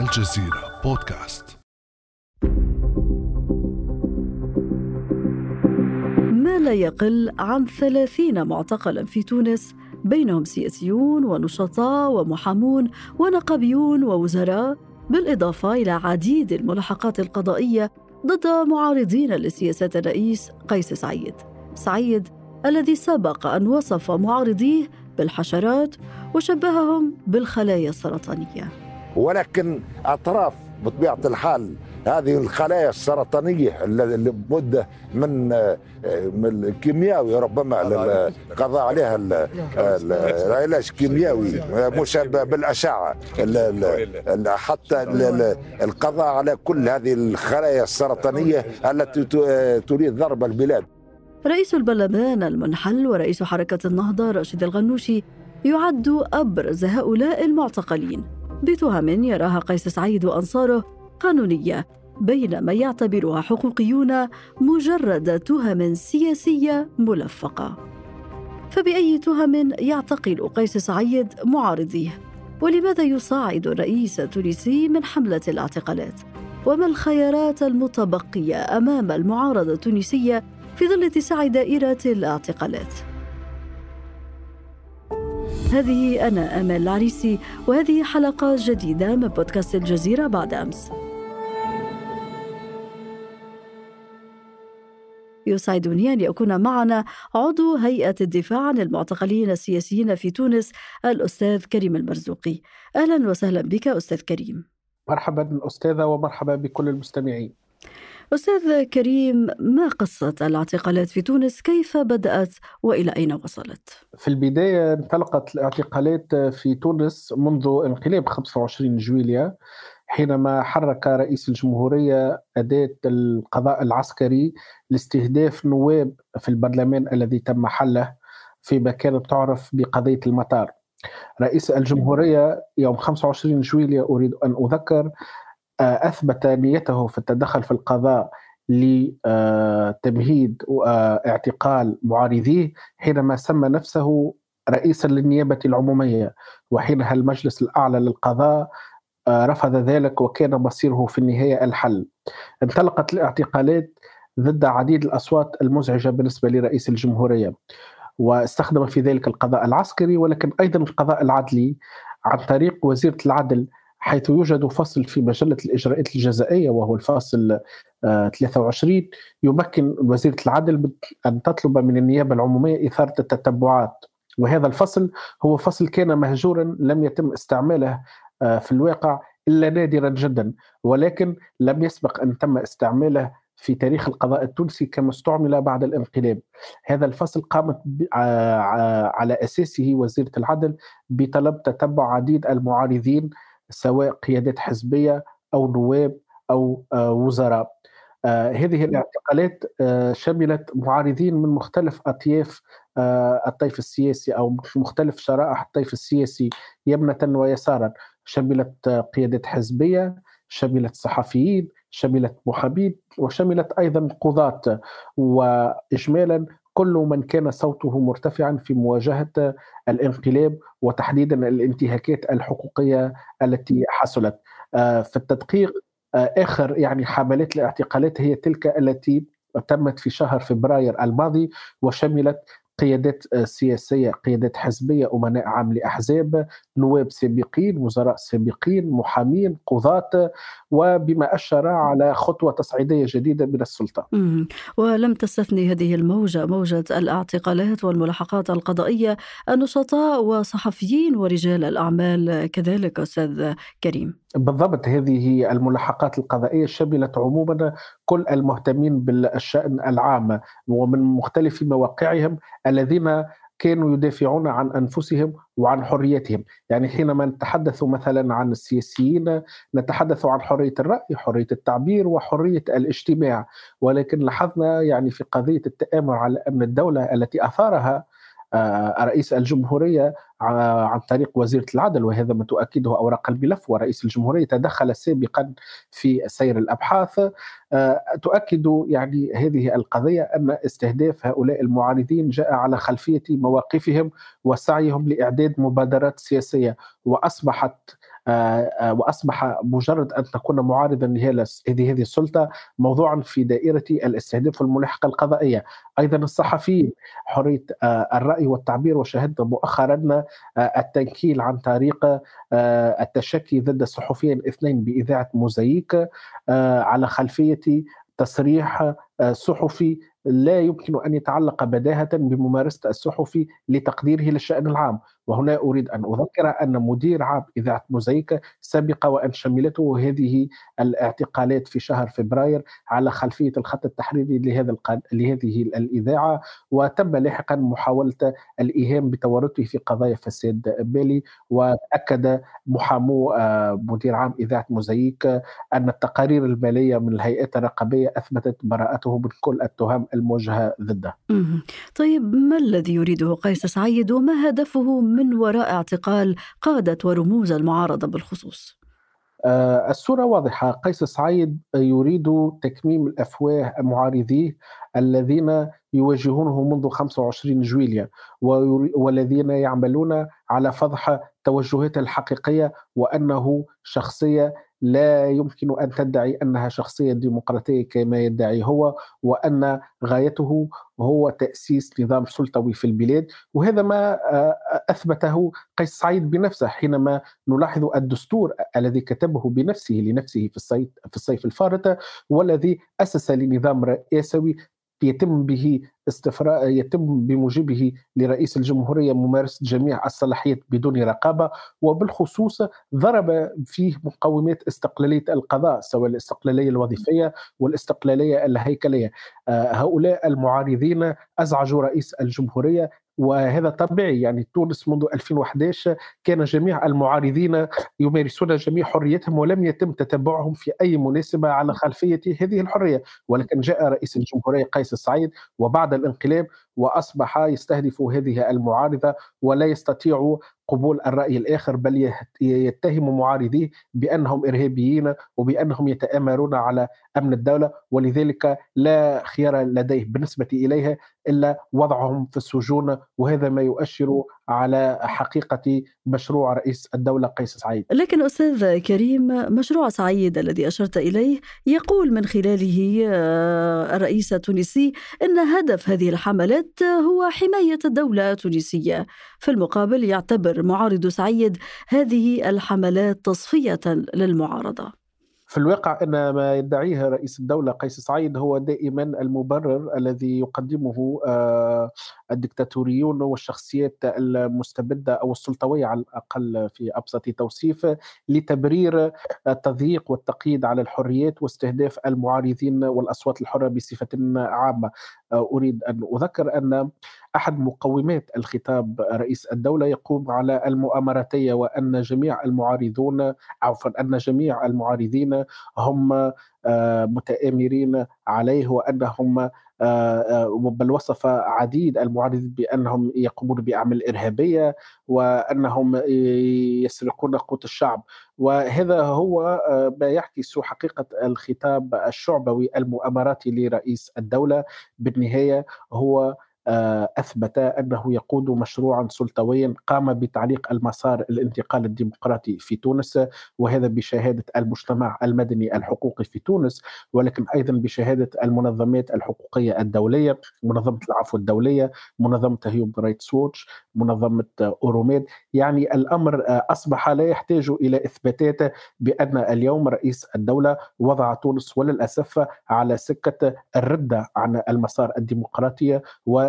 الجزيرة بودكاست. ما لا يقل عن ثلاثين معتقلا في تونس بينهم سياسيون ونشطاء ومحامون ونقابيون ووزراء بالإضافة إلى عديد الملاحقات القضائية ضد معارضين لسياسات الرئيس قيس سعيد. سعيد الذي سبق أن وصف معارضيه بالحشرات وشبههم بالخلايا السرطانية. ولكن أطراف بطبيعة الحال هذه الخلايا السرطانية اللي بد من من الكيمياوي ربما القضاء عليها العلاج كيميائي مشابه بالأشعة. حتى القضاء على كل هذه الخلايا السرطانية التي تريد ضرب البلاد. رئيس البرلمان المنحل ورئيس حركة النهضة راشد الغنوشي يعد أبرز هؤلاء المعتقلين. بتهم يراها قيس سعيد وأنصاره قانونية بينما يعتبرها حقوقيون مجرد تهم سياسية ملفقة. فبأي تهم يعتقل قيس سعيد معارضيه؟ ولماذا يصاعد الرئيس التونسي من حملة الاعتقالات؟ وما الخيارات المتبقية أمام المعارضة التونسية في ظل اتساع دائرة الاعتقالات؟ هذه أنا أمال العريسي وهذه حلقة جديدة من بودكاست الجزيرة بعد أمس. يسعدني أن يكون معنا عضو هيئة الدفاع عن المعتقلين السياسيين في تونس الأستاذ كريم المرزوقي. أهلا وسهلا بك أستاذ كريم. مرحبا أستاذة ومرحبا بكل المستمعين. أستاذ كريم ما قصة الاعتقالات في تونس كيف بدأت وإلى أين وصلت؟ في البداية انطلقت الاعتقالات في تونس منذ انقلاب 25 جويليا حينما حرك رئيس الجمهورية أداة القضاء العسكري لاستهداف نواب في البرلمان الذي تم حله فيما كانت تعرف بقضية المطار رئيس الجمهورية يوم 25 جويليا أريد أن أذكر أثبت نيته في التدخل في القضاء لتمهيد واعتقال معارضيه حينما سمى نفسه رئيسا للنيابة العمومية وحينها المجلس الأعلى للقضاء رفض ذلك وكان مصيره في النهاية الحل. انطلقت الاعتقالات ضد عديد الأصوات المزعجة بالنسبة لرئيس الجمهورية واستخدم في ذلك القضاء العسكري ولكن أيضا القضاء العدلي عن طريق وزيرة العدل حيث يوجد فصل في مجلة الإجراءات الجزائية وهو الفصل 23 يمكن وزيرة العدل أن تطلب من النيابة العمومية إثارة التتبعات. وهذا الفصل هو فصل كان مهجورا لم يتم استعماله في الواقع إلا نادرا جدا. ولكن لم يسبق أن تم استعماله في تاريخ القضاء التونسي كما استعمل بعد الانقلاب. هذا الفصل قامت على أساسه وزيرة العدل بطلب تتبع عديد المعارضين سواء قيادات حزبية أو نواب أو وزراء. هذه الاعتقالات شملت معارضين من مختلف أطياف الطيف السياسي أو مختلف شرائح الطيف السياسي يمنة ويسارا شملت قيادات حزبية شملت صحفيين شملت محامين وشملت أيضا قضاة واجمالا كل من كان صوته مرتفعا في مواجهة الانقلاب وتحديدا الانتهاكات الحقوقية التي حصلت. في التدقيق آخر يعني حملات الاعتقالات هي تلك التي تمت في شهر فبراير الماضي وشملت قيادات سياسية قيادات حزبية أمناء عام لأحزاب نواب سابقين وزراء سابقين محامين قضاة وبما أشر على خطوة تصعيدية جديدة من السلطة. ولم تستثني هذه الموجة موجة الاعتقالات والملاحقات القضائية النشطاء وصحفيين ورجال الأعمال كذلك أستاذ كريم. بالضبط هذه الملاحقات القضائية شملت عموما كل المهتمين بالشأن العام ومن مختلف مواقعهم الذين كانوا يدافعون عن أنفسهم وعن حريتهم، يعني حينما نتحدث مثلا عن السياسيين نتحدث عن حرية الرأي، حرية التعبير وحرية الاجتماع، ولكن لاحظنا يعني في قضية التآمر على أمن الدولة التي أثارها رئيس الجمهورية عن طريق وزيرة العدل وهذا ما تؤكده أوراق الملف ورئيس الجمهورية تدخل سابقا في سير الأبحاث. آه، تؤكد يعني هذه القضية أن استهداف هؤلاء المعارضين جاء على خلفية مواقفهم وسعيهم لإعداد مبادرات سياسية وأصبحت آه، آه، وأصبح مجرد أن تكون معارضا لهذه هذه السلطة موضوعا في دائرة الاستهداف والملاحقه القضائية، أيضا الصحفيين حرية آه، الرأي والتعبير وشاهدنا مؤخرا التنكيل عن طريق التشكي ضد الصحفيين اثنين بإذاعة موزايك على خلفية تصريح صحفي لا يمكن أن يتعلق بداهة بممارسة الصحفي لتقديره للشأن العام وهنا أريد أن أذكر أن مدير عام إذاعة موزايك سبق وأن شملته هذه الاعتقالات في شهر فبراير على خلفية الخط التحريري لهذا. لهذه الإذاعة وتم لاحقا محاولة الإيهام بتورطه في قضايا فساد بالي وأكد محامو آه، مدير عام إذاعة موزايك أن التقارير المالية من الهيئات الرقابية أثبتت براءته من كل التهم الموجهة ضده طيب ما الذي يريده قيس سعيد وما هدفه من وراء اعتقال قادة ورموز المعارضة بالخصوص؟ آه، الصورة واضحة. قيس سعيد يريد تكميم الأفواه معارضيه الذين يواجهونه منذ 25 جويليا والذين يعملون على فضح توجهاته الحقيقية وأنه شخصية لا يمكن أن تدعي أنها شخصية ديمقراطية كما يدعي هو وأن غايته هو تأسيس نظام سلطوي في البلاد. وهذا ما آه، أثبته قيس سعيد بنفسه حينما نلاحظ الدستور الذي كتبه بنفسه لنفسه في الصيف في الصيف الفارط والذي أسس لنظام رئاسوي يتم به استفراء يتم بموجبه لرئيس الجمهورية ممارسه جميع الصلاحيات بدون رقابة وبالخصوص ضرب فيه مقومات استقلالية القضاء سواء الاستقلالية الوظيفية والاستقلالية الهيكلية. آه، هؤلاء المعارضين أزعجوا رئيس الجمهورية وهذا طبيعي يعني تونس منذ 2011 كان جميع المعارضين يمارسون جميع حريتهم ولم يتم تتبعهم في أي مناسبة على خلفية هذه الحرية. ولكن جاء رئيس الجمهورية قيس سعيد وبعد الانقلاب وأصبح يستهدف هذه المعارضة ولا يستطيع قبول الرأي الآخر بل يتهم معارضيه بأنهم إرهابيين وبأنهم يتآمرون على أمن الدولة ولذلك لا خيار لديه بالنسبة إليها إلا وضعهم في السجون وهذا ما يؤشر على حقيقة مشروع رئيس الدولة قيس سعيد. لكن أستاذ كريم مشروع سعيد الذي أشرت إليه يقول من خلاله آه، الرئيس التونسي إن هدف هذه الحملات هو حماية الدولة التونسية. في المقابل يعتبر معارض سعيد هذه الحملات تصفية للمعارضة. في الواقع إن ما يدعيه رئيس الدولة قيس سعيد هو دائما المبرر الذي يقدمه آه، الدكتاتوريون والشخصيات المستبدة أو السلطوية على الأقل في أبسط توصيف لتبرير التضييق والتقييد على الحريات واستهداف المعارضين والأصوات الحرة بصفة عامة. آه، أريد أن أذكر أن أحد مقومات الخطاب رئيس الدولة يقوم على المؤامراتية وأن جميع المعارضون عفوا أن جميع المعارضين هم متآمرين عليه وأنهم آه، آه، بل وصف عديد المعارضين بأنهم يقومون بأعمال إرهابية وأنهم يسرقون قوت الشعب. وهذا هو ما يعكس حقيقة الخطاب الشعبوي المؤامراتي لرئيس الدولة. بالنهاية هو آه، أثبت أنه يقود مشروعا سلطويا قام بتعليق المسار الانتقال الديمقراطي في تونس وهذا بشهادة المجتمع المدني الحقوقي في تونس ولكن أيضا بشهادة المنظمات الحقوقية الدولية منظمة العفو الدولية منظمة هيومن رايتس ووتش منظمة أوروميد. يعني الأمر آه، أصبح لا يحتاج إلى إثباتات بأن اليوم رئيس الدولة وضع تونس وللأسف على سكة الرده عن المسار الديمقراطي و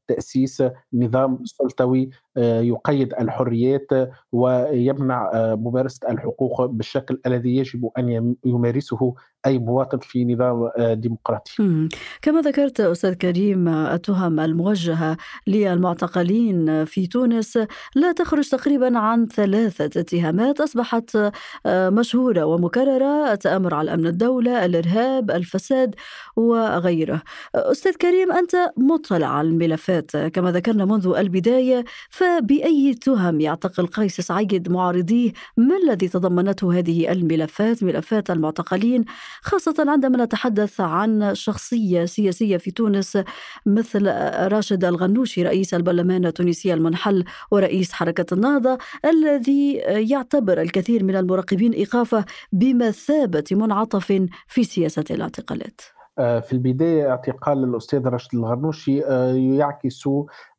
تأسيس نظام سلطوي آه، يقيد الحريات ويمنع آه، ممارسة الحقوق بالشكل الذي يجب أن يمارسه أي مواطن في نظام آه، ديمقراطي. كما ذكرت أستاذ كريم التهم الموجهة للمعتقلين في تونس لا تخرج تقريبا عن ثلاثة اتهامات أصبحت مشهورة ومكررة التأمر على أمن الدولة، الإرهاب، الفساد وغيره. أستاذ كريم أنت مطلع على الملفات الملفات كما ذكرنا منذ البداية فبأي تهم يعتقل قيس سعيد معارضيه؟ ما الذي تضمنته هذه الملفات ملفات المعتقلين؟ خاصة عندما نتحدث عن شخصية سياسية في تونس مثل راشد الغنوشي رئيس البرلمان التونسي المنحل ورئيس حركة النهضة الذي يعتبر الكثير من المراقبين إيقافه بمثابة منعطف في سياسة الاعتقالات. في البداية اعتقال الأستاذ راشد الغنوشي آه، يعكس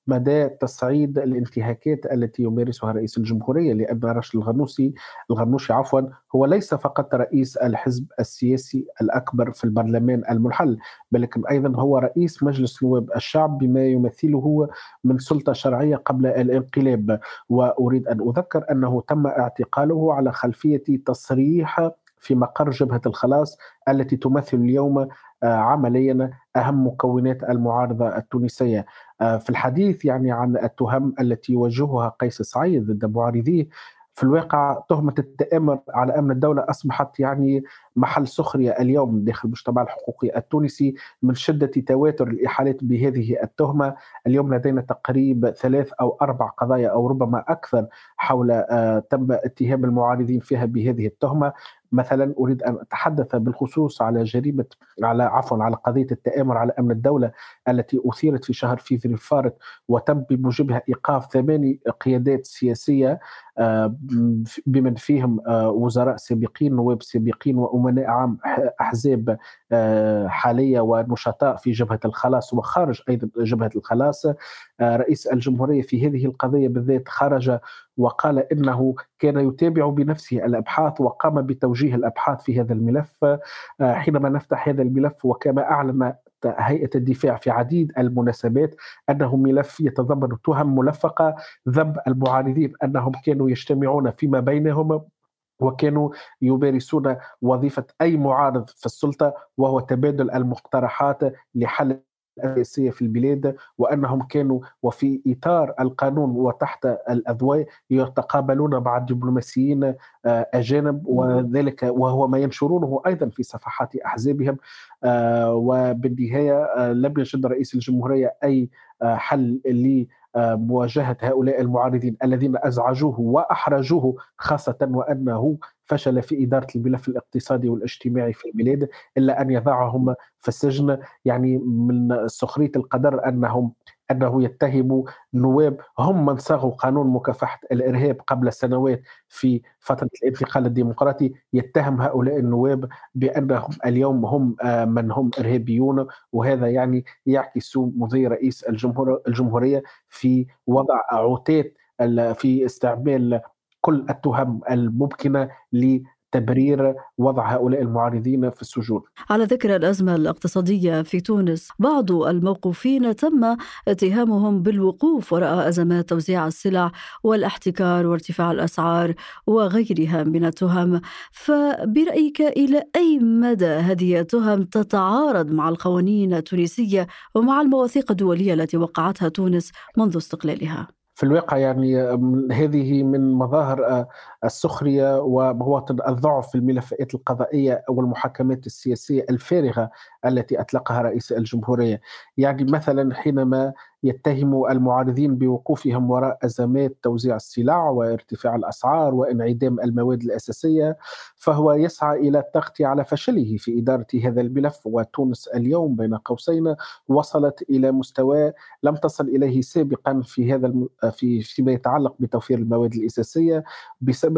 مدى تصعيد الانتهاكات التي يمارسها رئيس الجمهورية لأن راشد الغنوشي الغنوشي عفوا هو ليس فقط رئيس الحزب السياسي الأكبر في البرلمان المنحل بل أيضا هو رئيس مجلس نواب الشعب بما يمثله من سلطة شرعية قبل الانقلاب. وأريد أن أذكر أنه تم اعتقاله على خلفية تصريح في مقر جبهة الخلاص التي تمثل اليوم آه، عمليا أهم مكونات المعارضة التونسية. آه، في الحديث يعني عن التهم التي يوجهها قيس سعيد ضد معارضيه في الواقع تهمة التآمر على أمن الدولة أصبحت يعني محل سخرية اليوم داخل المجتمع الحقوقي التونسي من شدة تواتر الإحالات بهذه التهمة. اليوم لدينا تقريب ثلاث أو أربع قضايا أو ربما أكثر حول آه، تم اتهام المعارضين فيها بهذه التهمة. مثلا أريد أن أتحدث بالخصوص على جريمة على عفوا على قضية التآمر على أمن الدولة التي أثيرت في شهر فيفري الفارط وتم بموجبها إيقاف ثماني قيادات سياسية بمن فيهم آه، وزراء سابقين نواب سابقين وأمناء عام أحزاب آه، حالية ونشطاء في جبهة الخلاص وخارج أيضا جبهة الخلاص. رئيس الجمهورية في هذه القضية بالذات خرج وقال إنه كان يتابع بنفسه الأبحاث وقام بتوجيه الأبحاث في هذا الملف. حينما نفتح هذا الملف وكما أعلن هيئة الدفاع في عديد المناسبات انه ملف يتضمن تهم ملفقة ذنب المعارضين أنهم كانوا يجتمعون فيما بينهم وكانوا يمارسون وظيفة أي معارض في السلطة وهو تبادل المقترحات لحل السياسية في البلاد وأنهم كانوا وفي إطار القانون وتحت الأضواء يتقابلون مع الدبلوماسيين آه، أجانب وذلك وهو ما ينشرونه أيضا في صفحات أحزابهم. آه، وبالنهاية آه، لم يجد رئيس الجمهورية أي حل لمواجهة هؤلاء المعارضين الذين أزعجوه وأحرجوه خاصة وأنه فشل في إدارة الملف الاقتصادي والاجتماعي في البلاد إلا أن يضعهم في السجن. يعني من سخرية القدر أنهم أنه يتهم نواب هم من صاغوا قانون مكافحة الإرهاب قبل سنوات في فترة الانتقال الديمقراطي. يتهم هؤلاء النواب بأنهم اليوم هم آه، من هم إرهابيون وهذا يعني يعكس مضي رئيس الجمهورية في وضع عتات في استعمال كل التهم الممكنة تبرير وضع هؤلاء المعارضين في السجون. على ذكر الأزمة الاقتصادية في تونس، بعض الموقوفين تم اتهامهم بالوقوف وراء أزمات توزيع السلع والاحتكار وارتفاع الأسعار وغيرها من التهم، فبرأيك إلى أي مدى هذه التهم تتعارض مع القوانين التونسية ومع المواثيق الدولية التي وقعتها تونس منذ استقلالها؟ في الواقع يعني هذه من مظاهر آه، السخرية ومواطن الضعف في الملفات القضائية والمحاكمات السياسية الفارغة التي أطلقها رئيس الجمهورية، يعني مثلا حينما يتهم المعارضين بوقوفهم وراء أزمات توزيع السلع وارتفاع الأسعار وانعدام المواد الأساسية فهو يسعى إلى التغطية على فشله في إدارة هذا الملف. وتونس اليوم بين قوسين وصلت إلى مستوى لم تصل إليه سابقا في هذا في فيما يتعلق بتوفير المواد الأساسية بسبب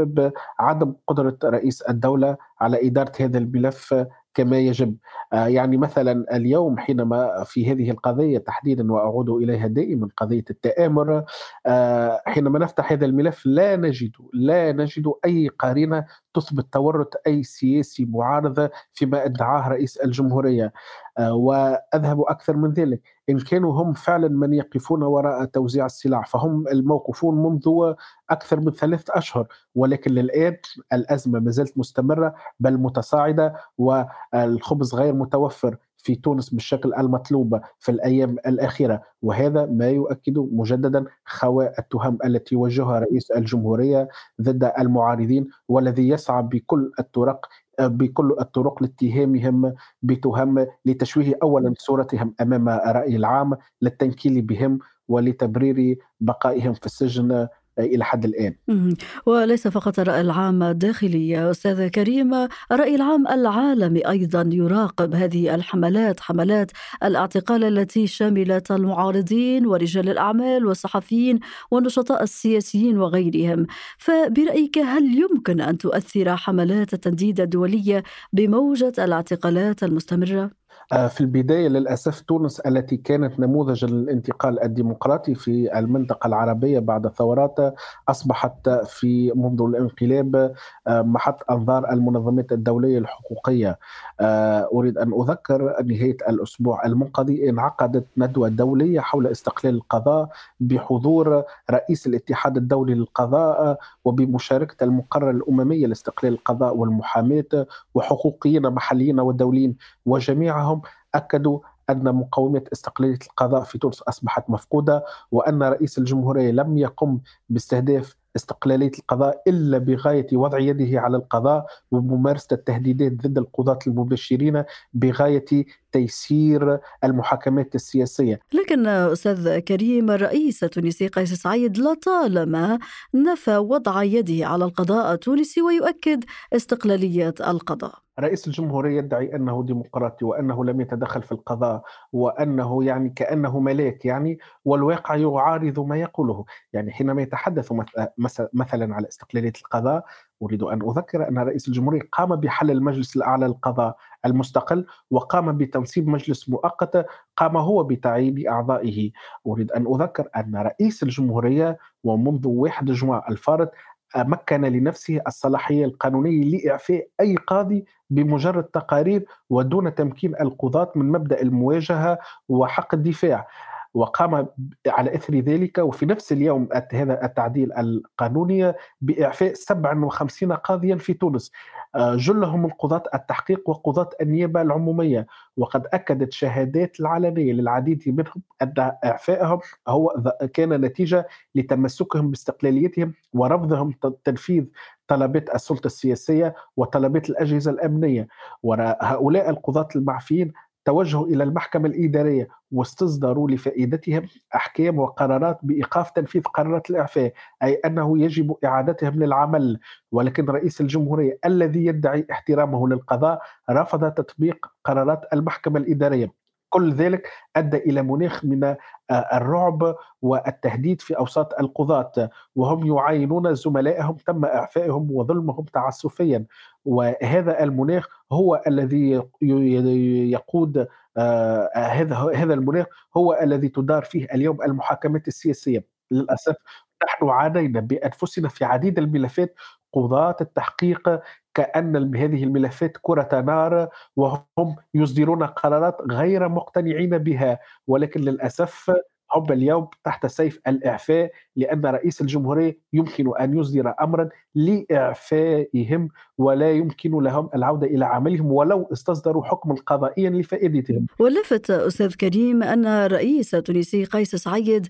عدم قدرة رئيس الدولة على إدارة هذا الملف كما يجب. آه، يعني مثلا اليوم حينما في هذه القضية تحديدا وأعود إليها دائما قضية التآمر آه، حينما نفتح هذا الملف لا نجد لا نجد أي قارنة تثبت تورط أي سياسي معارض فيما ادعاه رئيس الجمهورية. آه، وأذهب أكثر من ذلك. إن كانوا هم فعلا من يقفون وراء توزيع السلع فهم الموقوفون منذ أكثر من ثلاثة أشهر. ولكن للآن الأزمة ما زالت مستمرة بل متصاعدة والخبز غير متوفر. في تونس بالشكل المطلوب في الأيام الأخيرة وهذا ما يؤكد مجددا خواء التهم التي وجهها رئيس الجمهورية ضد المعارضين والذي يسعى بكل الطرق بكل الطرق لاتهامهم بتهم لتشويه اولا صورتهم أمام الرأي العام للتنكيل بهم ولتبرير بقائهم في السجن إلى حد الآن. وليس فقط الرأي العام الداخلي أستاذ كريم، الرأي العام العالمي أيضا يراقب هذه الحملات، حملات الاعتقال التي شملت المعارضين ورجال الأعمال والصحفيين والنشطاء السياسيين وغيرهم، فبرأيك هل يمكن أن تؤثر حملات التنديد الدولية بموجة الاعتقالات المستمرة؟ آه، في البداية للأسف تونس التي كانت نموذج الانتقال الديمقراطي في المنطقة العربية بعد الثورات أصبحت في منذ الانقلاب آه، محط أنظار المنظمات الدولية الحقوقية. آه، أريد أن أذكر نهاية الأسبوع المنقضي انعقدت ندوة دولية حول استقلال القضاء بحضور رئيس الاتحاد الدولي للقضاء وبمشاركة المقرر الأممية لاستقلال القضاء والمحاماة وحقوقيين محليين ودوليين وجميعهم معهم أكدوا أن مقومه استقلالية القضاء في تونس أصبحت مفقودة وأن رئيس الجمهورية لم يقم باستهداف استقلالية القضاء إلا بغاية وضع يده على القضاء وممارسة التهديدات ضد القضاة المبشرين بغاية تيسير المحاكمات السياسية. لكن أستاذ كريم الرئيس التونسي قيس سعيد لطالما نفى وضع يده على القضاء التونسي ويؤكد استقلالية القضاء. رئيس الجمهورية يدعي أنه ديمقراطي وأنه لم يتدخل في القضاء وأنه يعني كأنه ملاك يعني والواقع يعارض ما يقوله. يعني حينما يتحدث مثلا على استقلالية القضاء أريد أن أذكر أن رئيس الجمهورية قام بحل المجلس الأعلى للقضاء المستقل وقام بتنصيب مجلس مؤقت قام هو بتعيين أعضائه. أريد أن أذكر أن رئيس الجمهورية ومنذ 1 جمعة الفارط مكن لنفسه الصلاحية القانونية لإعفاء أي قاضي بمجرد تقارير ودون تمكين القضاة من مبدأ المواجهة وحق الدفاع. وقام على إثر ذلك. وفي نفس اليوم هذا التعديل القانوني بإعفاء 57 قاضيا في تونس. آه، جلهم القضاة التحقيق وقضاة النيابة العمومية. وقد أكدت شهادات العلنية للعديد منهم أن إعفائهم هو كان نتيجة لتمسكهم باستقلاليتهم ورفضهم تنفيذ طلبات السلطة السياسية وطلبات الأجهزة الأمنية. وهؤلاء القضاة المعفيين توجهوا إلى المحكمة الإدارية واستصدروا لفائدتهم أحكام وقرارات بإيقاف تنفيذ قرارات الإعفاء أي أنه يجب إعادتهم للعمل. ولكن رئيس الجمهورية الذي يدعي احترامه للقضاء رفض تطبيق قرارات المحكمة الإدارية. كل ذلك أدى إلى مناخ من آه، الرعب والتهديد في أوساط القضاة وهم يعاينون زملائهم تم إعفائهم وظلمهم تعسفيا. وهذا المناخ هو الذي يقود آه، هذا هذا المناخ هو الذي تدار فيه اليوم المحاكمات السياسية. للأسف نحن عانينا بأنفسنا في عديد الملفات قضاة التحقيق كأن هذه الملفات كرة نار وهم يصدرون قرارات غير مقتنعين بها ولكن للأسف هم اليوم تحت سيف الإعفاء لأن رئيس الجمهورية يمكن أن يصدر أمرا لإعفائهم ولا يمكن لهم العودة إلى عملهم ولو استصدروا حكما قضائيا لفائدتهم. ولفت أستاذ كريم أن الرئيس التونسي قيس سعيد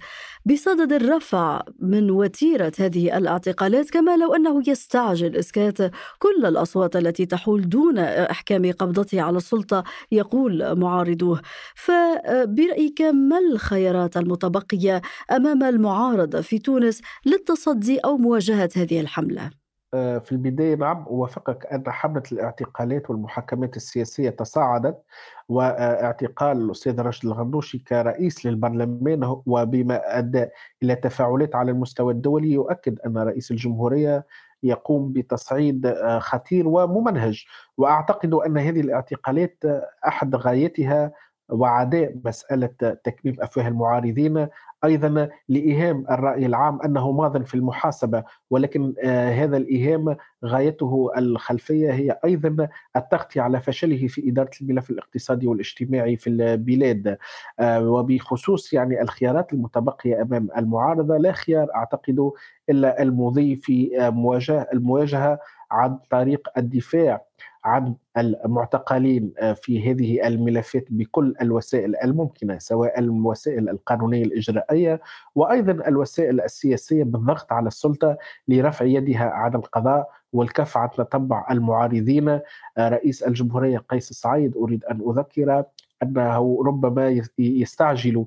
بصدد الرفع من وتيرة هذه الاعتقالات كما لو أنه يستعجل إسكات كل الأصوات التي تحول دون إحكام قبضته على السلطة يقول معارضوه. فبرأيك ما الخيارات المتبقية أمام المعارضة في تونس للتصدي أو مواجهة هذه الحملة؟ آه، في البداية نعم أوافقك أن حملة الاعتقالات والمحاكمات السياسية تصاعدت واعتقال الأستاذ راشد الغنوشي كرئيس للبرلمان وبما أدى إلى تفاعلات على المستوى الدولي يؤكد أن رئيس الجمهورية يقوم بتصعيد آه، خطير وممنهج وأعتقد أن هذه الاعتقالات آه، أحد غايتها وعداء مسألة تكميم أفواه المعارضين أيضا لإيهام الرأي العام أنه ماض في المحاسبة ولكن آه هذا الإيهام غايته الخلفية هي أيضا التغطيه على فشله في إدارة الملف الاقتصادي والاجتماعي في البلاد آه وبخصوص يعني الخيارات المتبقية أمام المعارضة لا خيار أعتقد إلا المضي في آه، مواجهه المواجهة عن طريق الدفاع. عن المعتقلين آه، في هذه الملفات بكل الوسائل الممكنة سواء الوسائل القانونية الإجرائية وأيضا الوسائل السياسية بالضغط على السلطة لرفع يدها عن القضاء والكف عن تتبع المعارضين. رئيس الجمهورية قيس سعيد أريد أن أذكر أنه ربما يستعجل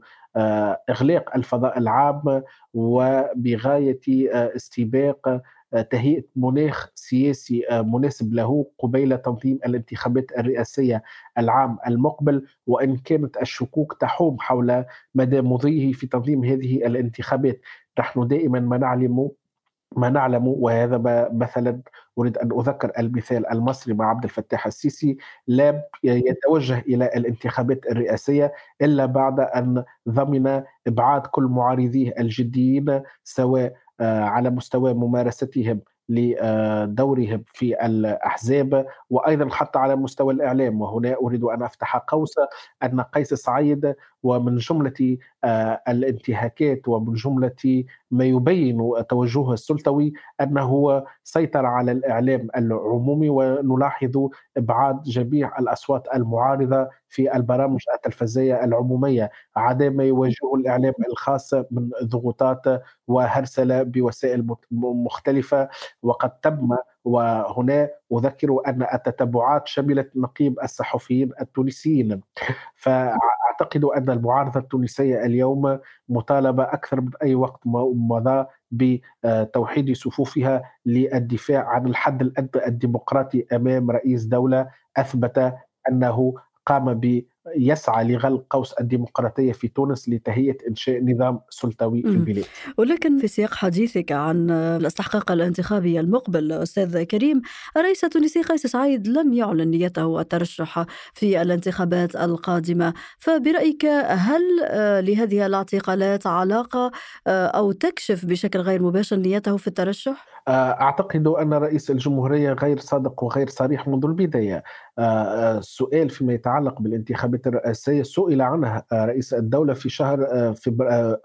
إغلاق الفضاء العام وبغاية استباق تهيئة مناخ سياسي مناسب له قبيل تنظيم الانتخابات الرئاسية العام المقبل وإن كانت الشكوك تحوم حول مدى مضيه في تنظيم هذه الانتخابات. نحن دائما ما نعلم ما نعلم وهذا مثلا أريد أن أذكر المثال المصري مع عبد الفتاح السيسي لا يتوجه إلى الانتخابات الرئاسية إلا بعد أن ضمن إبعاد كل معارضيه الجديين سواء آه، على مستوى ممارستهم لدورهم في الأحزاب وأيضا حتى على مستوى الإعلام. وهنا أريد أن أفتح قوس أن قيس سعيد ومن جملة آه، الانتهاكات ومن جملة ما يبين توجهه السلطوي أنه سيطر على الإعلام العمومي ونلاحظ إبعاد جميع الأصوات المعارضة في البرامج التلفزيونيه العمومية عدا ما يواجهه الإعلام الخاص من ضغوطات وهرسلة بوسائل مختلفة وقد تم وهنا أذكر أن التتبعات شملت نقيب الصحفيين التونسيين. فأعتقد أن المعارضة التونسية اليوم مطالبة أكثر من أي وقت مضى بتوحيد صفوفها للدفاع عن الحد الأدنى الديمقراطي أمام رئيس دولة أثبت أنه قام ب يسعى لغلق قوس الديمقراطية في تونس لتهيئة إنشاء نظام سلطوي في البلاد. ولكن في سياق حديثك عن الاستحقاق الانتخابي المقبل أستاذ كريم، الرئيس التونسي قيس سعيد لم يعلن نيته الترشح في الانتخابات القادمة، فبرأيك هل لهذه الاعتقالات علاقة أو تكشف بشكل غير مباشر نيته في الترشح؟ أعتقد أن رئيس الجمهورية غير صادق وغير صريح منذ البداية. السؤال فيما يتعلق بالانتخابات الانتخابات الرئاسية سئل عنها رئيس الدولة في شهر في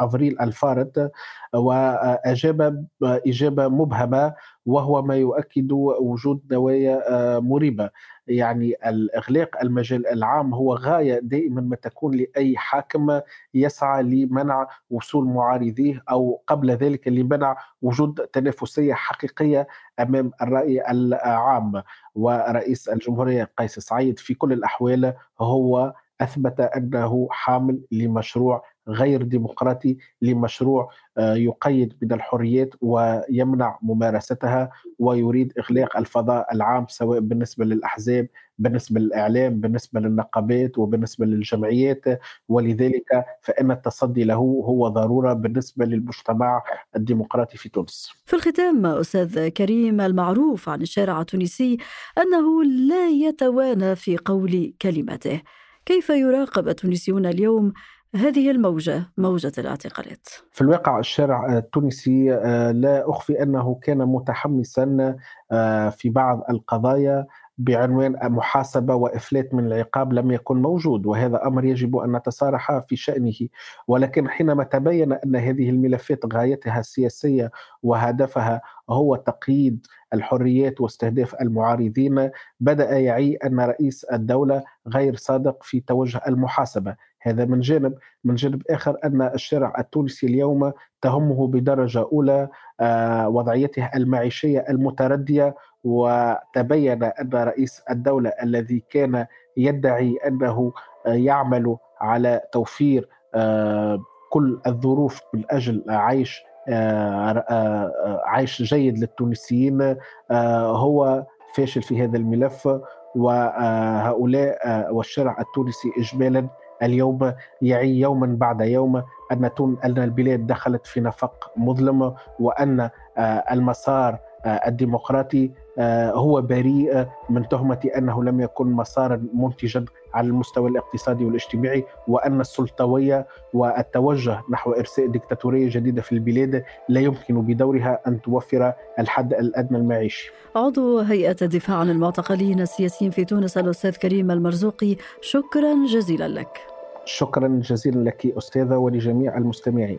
أفريل الفارط وأجاب إجابة مبهمة وهو ما يؤكد وجود نوايا مريبة. يعني الإغلاق المجال العام هو غاية دائما ما تكون لأي حاكم يسعى لمنع وصول معارضيه أو قبل ذلك لمنع وجود تنافسية حقيقية أمام الرأي العام. ورئيس الجمهورية قيس سعيد في كل الأحوال هو أثبت أنه حامل لمشروع غير ديمقراطي لمشروع آه، يقيد من الحريات ويمنع ممارستها ويريد إغلاق الفضاء العام سواء بالنسبة للأحزاب بالنسبة للإعلام بالنسبة للنقابات وبالنسبة للجمعيات ولذلك فإن التصدي له هو ضرورة بالنسبة للمجتمع الديمقراطي في تونس. في الختام أستاذ كريم المعروف عن الشارع التونسي أنه لا يتوانى في قول كلمته. كيف يراقب التونسيون اليوم هذه الموجة موجة الاعتقالات؟ في الواقع الشارع التونسي آه، لا أخفي أنه كان متحمسا آه، في بعض القضايا بعنوان محاسبة وإفلات من العقاب لم يكن موجود وهذا أمر يجب أن نتصارح في شأنه. ولكن حينما تبين أن هذه الملفات غايتها السياسية وهدفها هو تقييد الحريات واستهداف المعارضين بدأ يعي أن رئيس الدولة غير صادق في توجه المحاسبة. هذا من جانب من جانب آخر أن الشارع التونسي اليوم تهمه بدرجة أولى آه، وضعيته المعيشية المتردية وتبين أن رئيس الدولة الذي كان يدعي أنه يعمل على توفير آه، كل الظروف من أجل عيش آه، عيش جيد للتونسيين هو فاشل في هذا الملف وهؤلاء والشارع التونسي إجمالا اليوم يعي يوما بعد يوم أن أن البلاد دخلت في نفق مظلم وأن آه، المسار آه، الديمقراطي آه، هو بريء من تهمة أنه لم يكن مسارا منتجا على المستوى الاقتصادي والاجتماعي وأن السلطوية والتوجه نحو إرساء ديكتاتورية جديدة في البلاد لا يمكن بدورها أن توفر الحد الأدنى المعيشي عضو هيئة الدفاع عن المعتقلين السياسيين في تونس الأستاذ كريم المرزوقي شكرا جزيلا لك. شكرا جزيلا لك أستاذة ولجميع المستمعين.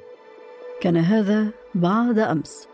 كان هذا بعد أمس.